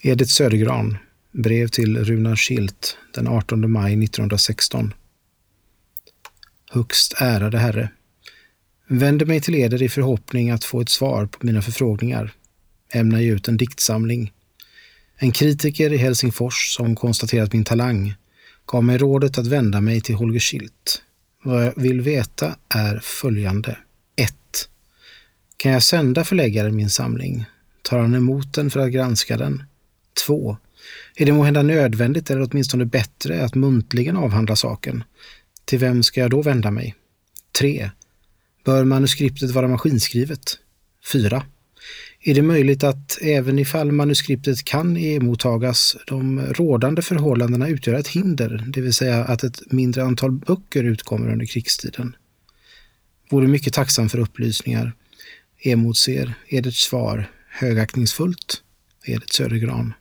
Edith Södergran, brev till Runar Schilt den 18 maj 1916. Högst ärade Herre. Vänder mig till eder i förhoppning att få ett svar på mina förfrågningar. Ämnar ge ut en diktsamling. En kritiker i Helsingfors som konstaterat min talang gav mig rådet att vända mig till Holger Schilt. Vad jag vill veta är följande. 1. Kan jag sända förläggaren min samling? Tar han emot den för att granska den? 2. Är det måhända nödvändigt eller åtminstone bättre att muntligen avhandla saken? Till vem ska jag då vända mig? 3. Bör manuskriptet vara maskinskrivet? 4. Är det möjligt att även ifall manuskriptet kan emottagas de rådande förhållandena utgör ett hinder, det vill säga att ett mindre antal böcker utkommer under krigstiden? Vore mycket tacksam för upplysningar. Emotser Edert svar högaktningsfullt, Edert Södergran.